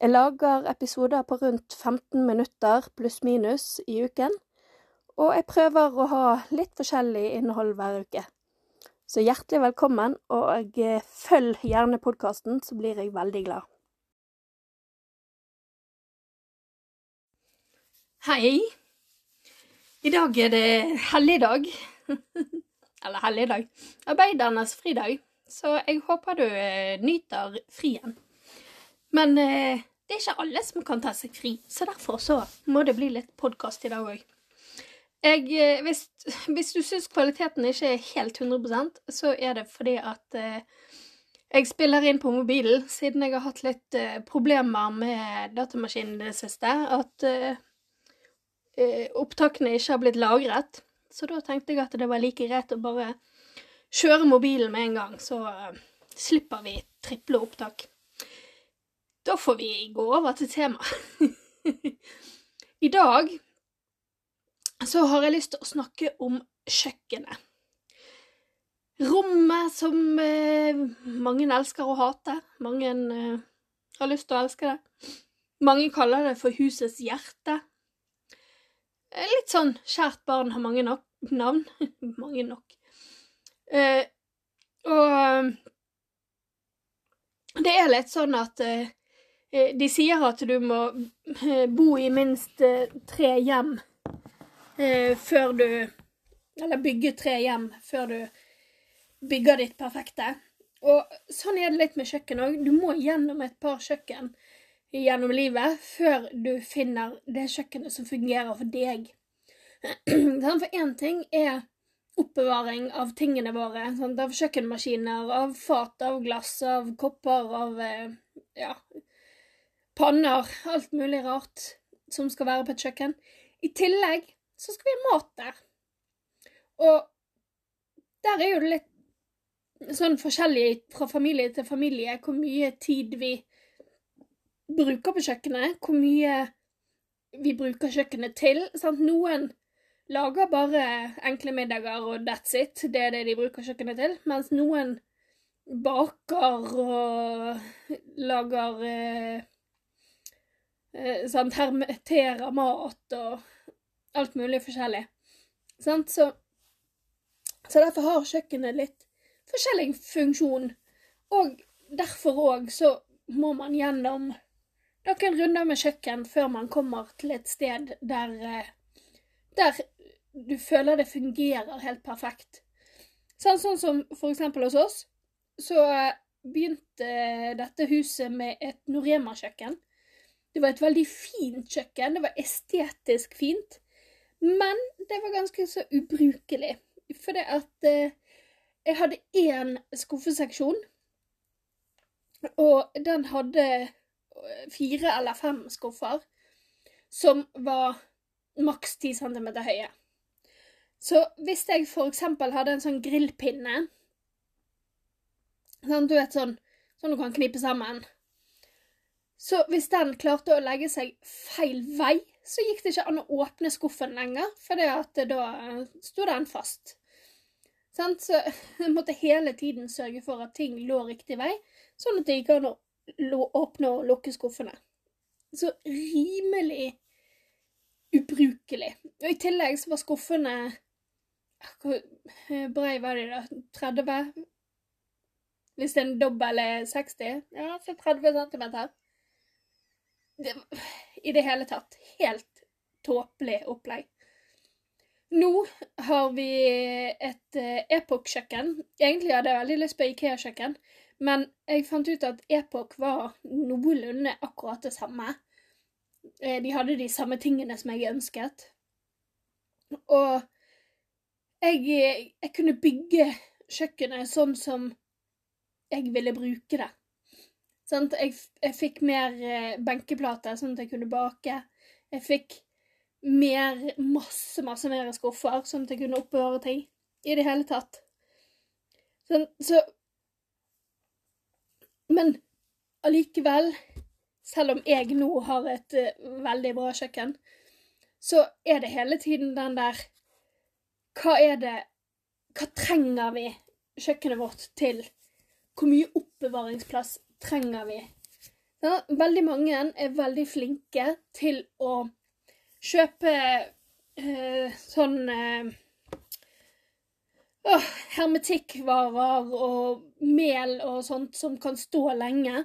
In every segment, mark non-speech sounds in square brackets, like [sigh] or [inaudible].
Jeg lager episoder på rundt 15 minutter pluss-minus i uken, og jeg prøver å ha litt forskjellig innhold hver uke. Så hjertelig velkommen, og eh, følg gjerne podkasten, så blir jeg veldig glad. Hei. I dag er det helligdag. [laughs] Eller helligdag. Arbeidernes fridag. Så jeg håper du eh, nyter frien. Men eh, det er ikke alle som kan ta seg fri, så derfor så må det bli litt podkast i dag òg. Eh, hvis, hvis, du syns kvaliteten ikke er helt 100% så er det fordi at eh, jeg spiller inn på mobilen, siden jeg har hatt litt eh, problemer med datamaskinen i det siste. At eh, eh, opptakene ikke har blitt lagret. Så da tenkte jeg at det var like greit å bare kjøre mobilen med en gang, så slipper vi triple opptak. Da får vi gå over til temaet. [laughs] I dag så har jeg lyst til å snakke om kjøkkenet. Rommet som eh, mange elsker å hate. Mange eh, har lyst til å elske det. Mange kaller det for husets hjerte. Eh, litt sånn kjært barn har mange nok navn. [laughs] mange nok. Eh, og eh, det er litt sånn at eh, de sier at du må bo i minst tre hjem eh, før du Eller bygge tre hjem før du bygger ditt perfekte. Og sånn er det litt med kjøkken òg. Du må gjennom et par kjøkken gjennom livet før du finner det kjøkkenet som fungerer for deg. [clears throat] For én ting er oppbevaring av tingene våre. Sant? Av kjøkkenmaskiner, av fat, av glass, av kopper, av eh, ja, panner. Alt mulig rart som skal være på et kjøkken. I tillegg så skal vi ha mat der. Og der er jo det litt sånn forskjellig fra familie til familie hvor mye tid vi bruker på kjøkkenet, hvor mye vi bruker kjøkkenet til. Sant? Noen lager bare enkle middager og that's it, det er det de bruker kjøkkenet til, mens noen baker og lager eh, sant, hermeterer mat og alt mulig forskjellig. Sant? Så, så derfor har kjøkkenet litt forskjellig funksjon. Og derfor òg så må man gjennom noen runder med kjøkken før man kommer til et sted der, eh, der du føler det fungerer helt perfekt. Sånn, sånn som for eksempel hos oss, så begynte dette huset med et Norema-kjøkken. Det var et veldig fint kjøkken. Det var estetisk fint. Men det var ganske så ubrukelig. For det at eh, jeg hadde én skuffeseksjon, og den hadde eh, fire eller fem skuffer som var maks ti centimeter høye. Så hvis jeg eksempel hadde en sånn grillpinne sånn, Du vet sånn sånn du kan knipe sammen. Så hvis den klarte å legge seg feil vei, så gikk det ikke an å åpne skuffen lenger, for da sto den fast. Så [laughs] jeg måtte hele tiden sørge for at ting lå riktig vei, sånn at det gikk an å åpne og lukke skuffene. Så rimelig ubrukelig. Og i tillegg så var skuffene Hvor brei var de, da? 30? Hvis en dobbel er 60? Ja, så 30 centimeter det, I det hele tatt. Helt tåpelig opplegg. Nå har vi et uh, Epoch-kjøkken. Egentlig hadde jeg veldig lyst på Ikea-kjøkken, men jeg fant ut at Epoch var noenlunde akkurat det samme. Eh, de hadde de samme tingene som jeg ønsket. Og jeg, jeg kunne bygge kjøkkenet sånn som jeg ville bruke det. Sant? Jeg, jeg fikk mer eh, benkeplater, sånn at jeg kunne bake. Jeg fikk mer, masse, masse mer skuffer, sånn at jeg kunne oppbevare ting. I det hele tatt. Sånn, så Men allikevel, selv om jeg nå har et uh, veldig bra kjøkken, så er det hele tiden den der Hva er det Hva trenger vi kjøkkenet vårt til? Hvor mye oppbevaringsplass trenger vi? Ja, veldig mange er veldig flinke til å kjøpe eh, sånn eh, åh, hermetikkvarer og mel og sånt som kan stå lenge.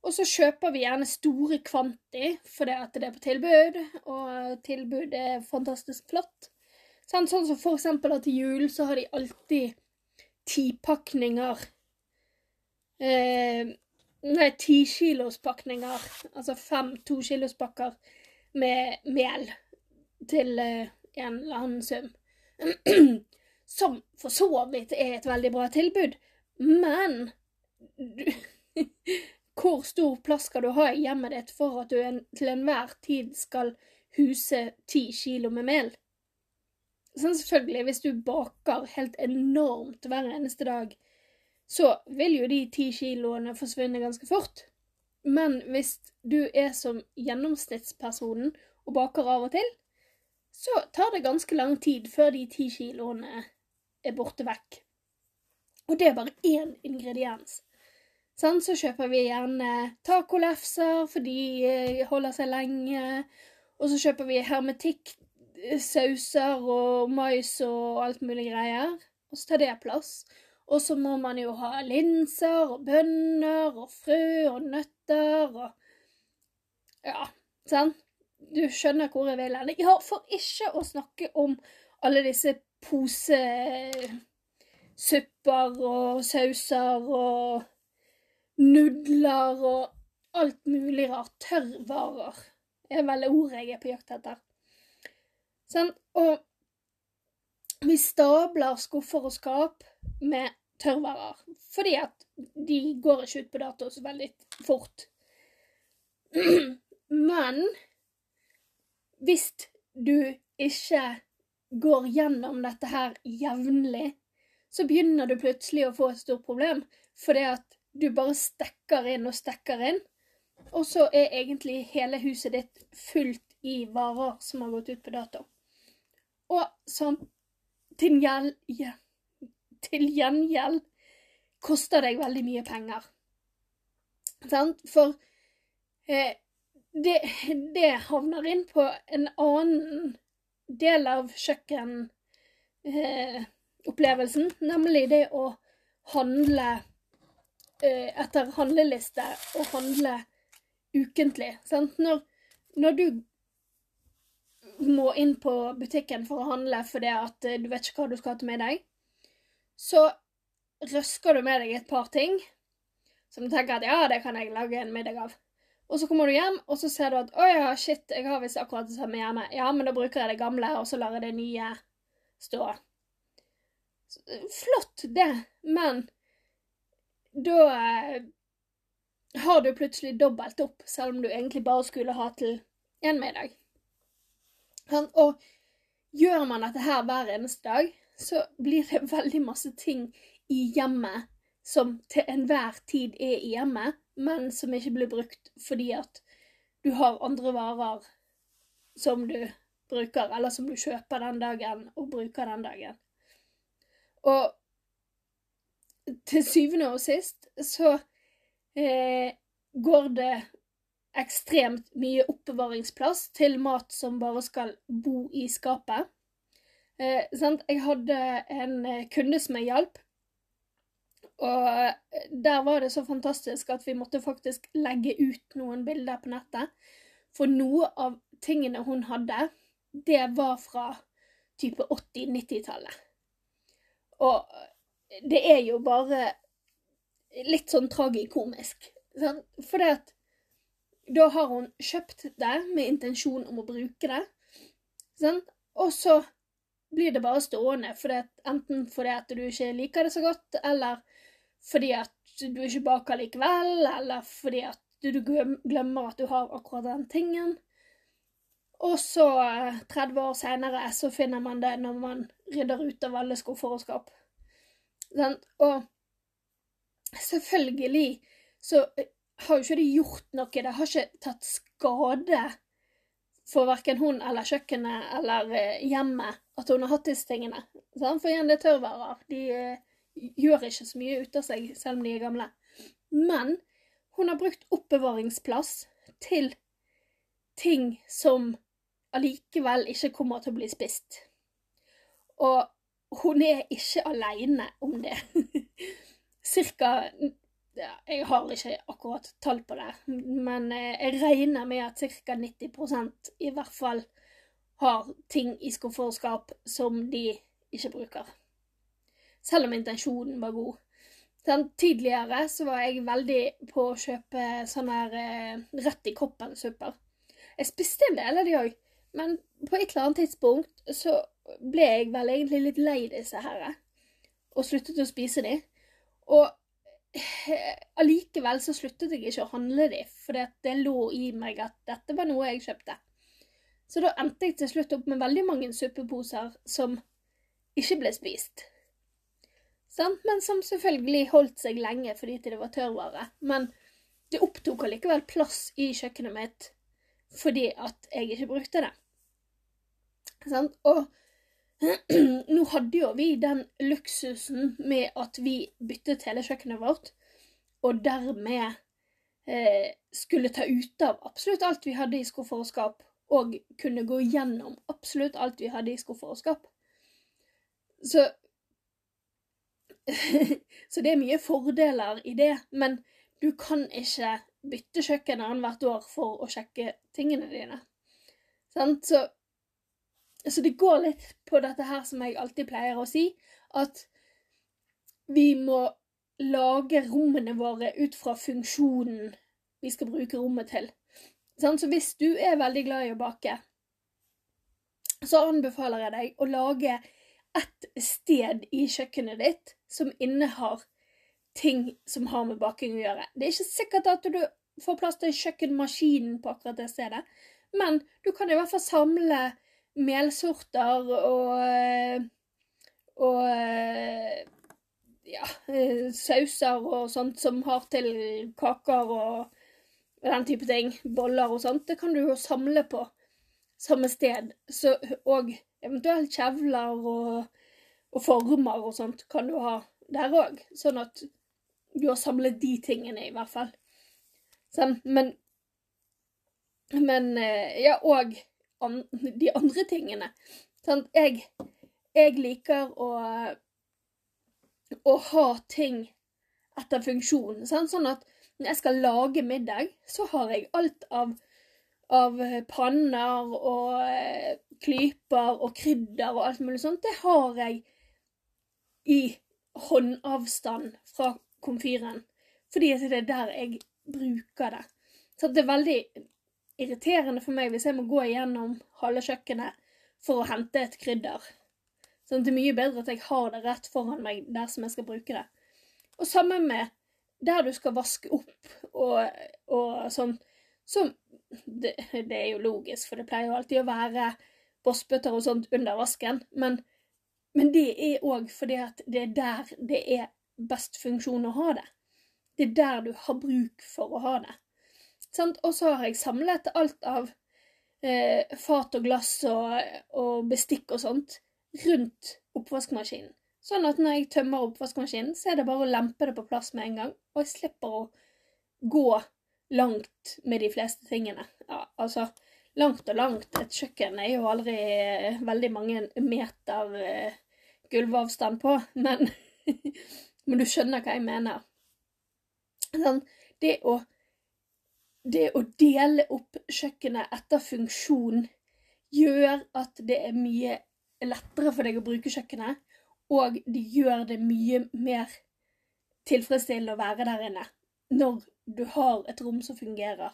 Og så kjøper vi gjerne store kvanti fordi at det er på tilbud, og tilbud er fantastisk flott. Sånn, sånn som for eksempel at til jul så har de alltid tipakninger. Eh, nei, tikilospakninger. Altså fem tokilospakker med mel til eh, en eller annen sum. [clears throat] Som for så vidt er et veldig bra tilbud, men du, [laughs] hvor stor plass skal du ha i hjemmet ditt for at du en, til enhver tid skal huse ti kilo med mel? Sånn selvfølgelig, hvis du baker helt enormt hver eneste dag, så vil jo de ti kiloene forsvinne ganske fort. Men hvis du er som gjennomsnittspersonen og baker av og til, så tar det ganske lang tid før de ti kiloene er borte vekk. Og det er bare én ingrediens. Sånn, så kjøper vi gjerne tacolefser, for de eh, holder seg lenge. Og så kjøper vi hermetikksauser og mais og alt mulig greier. Og så tar det plass. Og så må man jo ha linser og bønner og frø og nøtter og Ja, sant? Du skjønner hvor jeg vil hen. Ja, for ikke å snakke om alle disse posesupper og sauser og nudler og alt mulig rart. Tørrvarer er vel ordet jeg er på jakt etter. Sånn, og vi stabler skuffer og skap med tørrvarer, fordi at de går ikke ut på dato så veldig fort. [clears throat] Men hvis du ikke går gjennom dette her jevnlig, så begynner du plutselig å få et stort problem, fordi at du bare stekker inn og stekker inn, og så er egentlig hele huset ditt fullt i varer som har gått ut på dato. Og sånn til, gjeld, ja, til gjengjeld koster deg veldig mye penger. Sant? For eh, det, det havner inn på en annen del av kjøkkenopplevelsen, nemlig det å handle eh, etter handleliste og handle ukentlig. Sant? Når, når du må inn på butikken for å handle fordi at eh, du vet ikke hva du skal ha til med deg, så røsker du med deg et par ting som du tenker at ja, det kan jeg lage en middag av. Og så kommer du hjem, og så ser du at å ja, shit, jeg har visst akkurat det samme hjemme. Ja, men da bruker jeg det gamle, og så lar jeg det nye stå. Flott, det, men da eh, har du plutselig dobbelt opp, selv om du egentlig bare skulle ha til én middag. Og gjør man dette her hver eneste dag, så blir det [laughs] veldig masse ting i hjemmet som til enhver tid er i hjemmet, men som ikke blir brukt fordi at du har andre varer som du bruker, eller som du kjøper den dagen og bruker den dagen. Og til syvende og sist så eh, går det ekstremt mye oppbevaringsplass til mat som bare skal bo i skapet. Eh? Jeg hadde en eh, kunde som jeg hjalp, og eh, der var det så fantastisk at vi måtte faktisk legge ut noen bilder på nettet. For noe av tingene hun hadde, det var fra type 80-90-tallet. Og det er jo bare litt sånn tragikomisk. Sant? For at da har hun kjøpt det med intensjon om å bruke det, sant? og så blir det bare stående For det, enten fordi at du ikke liker det så godt, eller fordi at du ikke baker likevel, eller fordi at du glemmer at du har akkurat den tingen. Og så, 30 år seinere, så finner man det når man rydder ut av alle skuffer og skap. Og selvfølgelig så har jo ikke det gjort noe. Det har ikke tatt skade for verken hun eller kjøkkenet eller eh, hjemmet at hun har hatt disse tingene. For igjen, det er tørrvarer. De eh, gjør ikke så mye ut av seg, selv om de er gamle. Men hun har brukt oppbevaringsplass til ting som allikevel ikke kommer til å bli spist. Og hun er ikke aleine om det. [laughs] Cirka Jeg har ikke akkurat tall på det, men eh, jeg regner med at ca. 90% i hvert fall har ting i skufferskap som de ikke bruker. Selv om intensjonen var god. Den tidligere så var jeg veldig på å kjøpe sånn her eh, rett i koppen-supper. Jeg spiste en del av de òg, men på et eller annet tidspunkt så ble jeg vel egentlig litt lei disse her, og sluttet å spise de. Og allikevel så sluttet jeg ikke å handle de, for det lå i meg at dette var noe jeg kjøpte. Så da endte jeg til slutt opp med veldig mange suppeposer som ikke ble spist. Men som selvfølgelig holdt seg lenge fordi det var tørrvare. Men det opptok allikevel plass i kjøkkenet mitt fordi at jeg ikke brukte det. Og [clears throat] nå hadde jo vi den luksusen med at vi byttet hele kjøkkenet vårt, og dermed eh, skulle ta ut av absolutt alt vi hadde i skuffer og skap, og kunne gå gjennom absolutt alt vi hadde i skuffer og skap. Så [laughs] Så det er mye fordeler i det, men du kan ikke bytte kjøkken annethvert år for å sjekke tingene dine. Så så det går litt på dette her som jeg alltid pleier å si, at vi må lage rommene våre ut fra funksjonen vi skal bruke rommet til. Så hvis du er veldig glad i å bake, så anbefaler jeg deg å lage et sted i kjøkkenet ditt som innehar ting som har med baking å gjøre. Det er ikke sikkert at du får plass til kjøkkenmaskinen på akkurat det stedet, men du kan i hvert fall samle melsorter og og ja, sauser og sånt som har til kaker og den type ting. Boller og sånt. Det kan du jo samle på samme sted. Så, og eventuelt kjevler og, og, former og sånt kan du ha der òg. Sånn at du har samlet de tingene, i hvert fall. Sånn, men Men ja, og an, de andre tingene. Sånn, jeg, jeg liker å, å ha ting etter funksjon. Sånn, sånn at når jeg skal lage middag, så har jeg alt av, av panner og eh, klyper og krydder og alt mulig sånt. Det har jeg i håndavstand fra komfyren. Fordi det er der jeg bruker det. Så det er veldig irriterende for meg hvis jeg må gå igjennom halve kjøkkenet for å hente et krydder. Sånn, at det er mye bedre at jeg har det rett foran meg der som jeg skal bruke det. Og sammen med der du skal vaske opp og, og sånn, så det, det, er jo logisk, for det pleier jo alltid å være bossbøtter og sånt under vasken, men, men det er òg fordi at det er der det er best funksjon å ha det. Det er der du har bruk for å ha det. Og så har jeg samlet alt av eh, fat og glass og, og, bestikk og sånt rundt oppvaskmaskinen. Sånn at når jeg tømmer oppvaskmaskinen, så er det bare å lempe det på plass med en gang, og jeg slipper å gå langt med de fleste tingene. Ja, altså langt og langt. Et kjøkken er jo aldri eh, veldig mange meter eh, gulvavstand på, men, [laughs] men du skjønner hva jeg mener. Sånn, det å det å dele opp kjøkkenet etter funksjon gjør at det er mye lettere for deg å bruke kjøkkenet, og det gjør det mye mer tilfredsstillende å være der inne når du har et rom som fungerer.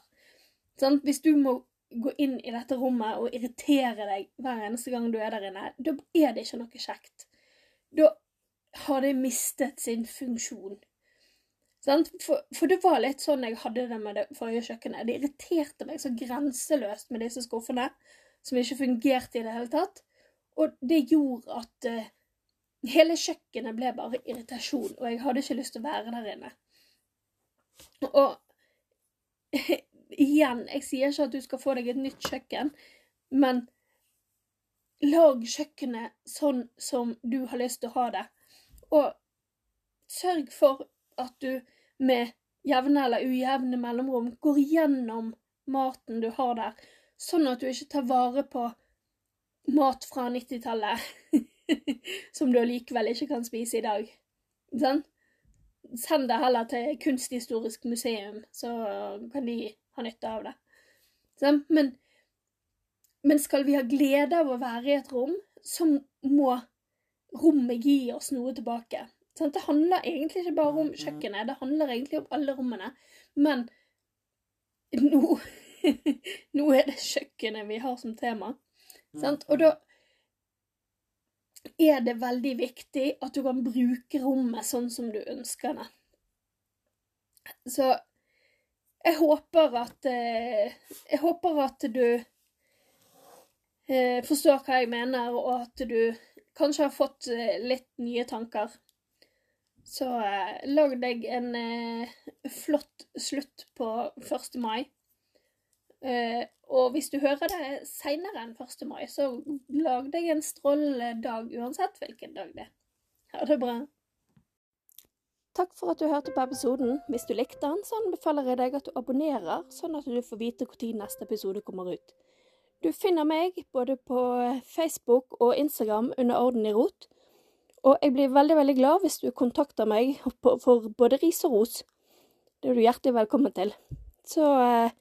Sånn? Hvis du må gå inn i dette rommet og irritere deg hver eneste gang du er der inne, da er det ikke noe kjekt. Da har det mistet sin funksjon. For, for det var litt sånn jeg hadde det med det forrige kjøkkenet. Det irriterte meg så grenseløst med disse skuffene, som ikke fungerte i det hele tatt. Og det gjorde at uh, hele kjøkkenet ble bare irritasjon, og jeg hadde ikke lyst til å være der inne. Og [laughs] igjen, jeg sier ikke at du skal få deg et nytt kjøkken, men lag kjøkkenet sånn som du har lyst til å ha det. Og sørg for at du med jevne eller ujevne mellomrom går gjennom maten du har der, sånn at du ikke tar vare på mat fra 90-tallet [laughs] som du allikevel ikke kan spise i dag. Sånn? Send det heller til Kunsthistorisk museum, så kan de ha nytte av det. Sånn? Men, men skal vi ha glede av å være i et rom, så må rommet gi oss noe tilbake. Sånn? Det handler egentlig ikke bare om kjøkkenet, det handler egentlig om alle rommene. Men nå, [laughs] nå er det kjøkkenet vi har som tema. Sant? Og da er det veldig viktig at du kan bruke rommet sånn som du ønsker det. Så jeg håper at eh, Jeg håper at du eh, forstår hva jeg mener, og at du kanskje har fått eh, litt nye tanker. Så lag deg en flott slutt på 1. mai. Og hvis du hører det seinere enn 1. mai, så lag deg en strålende dag uansett hvilken dag det er. Ha det bra. Takk for at du hørte på episoden. Hvis du likte den, så anbefaler jeg deg at du abonnerer, sånn at du får vite når neste episode kommer ut. Du finner meg både på Facebook og Instagram under Orden i rot. Og jeg blir veldig, veldig glad hvis du kontakter meg for både ris og ros. Det er du hjertelig velkommen til. Så eh,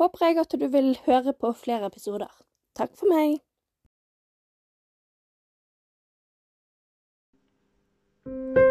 håper jeg at du vil høre på flere episoder. Takk for meg. thank you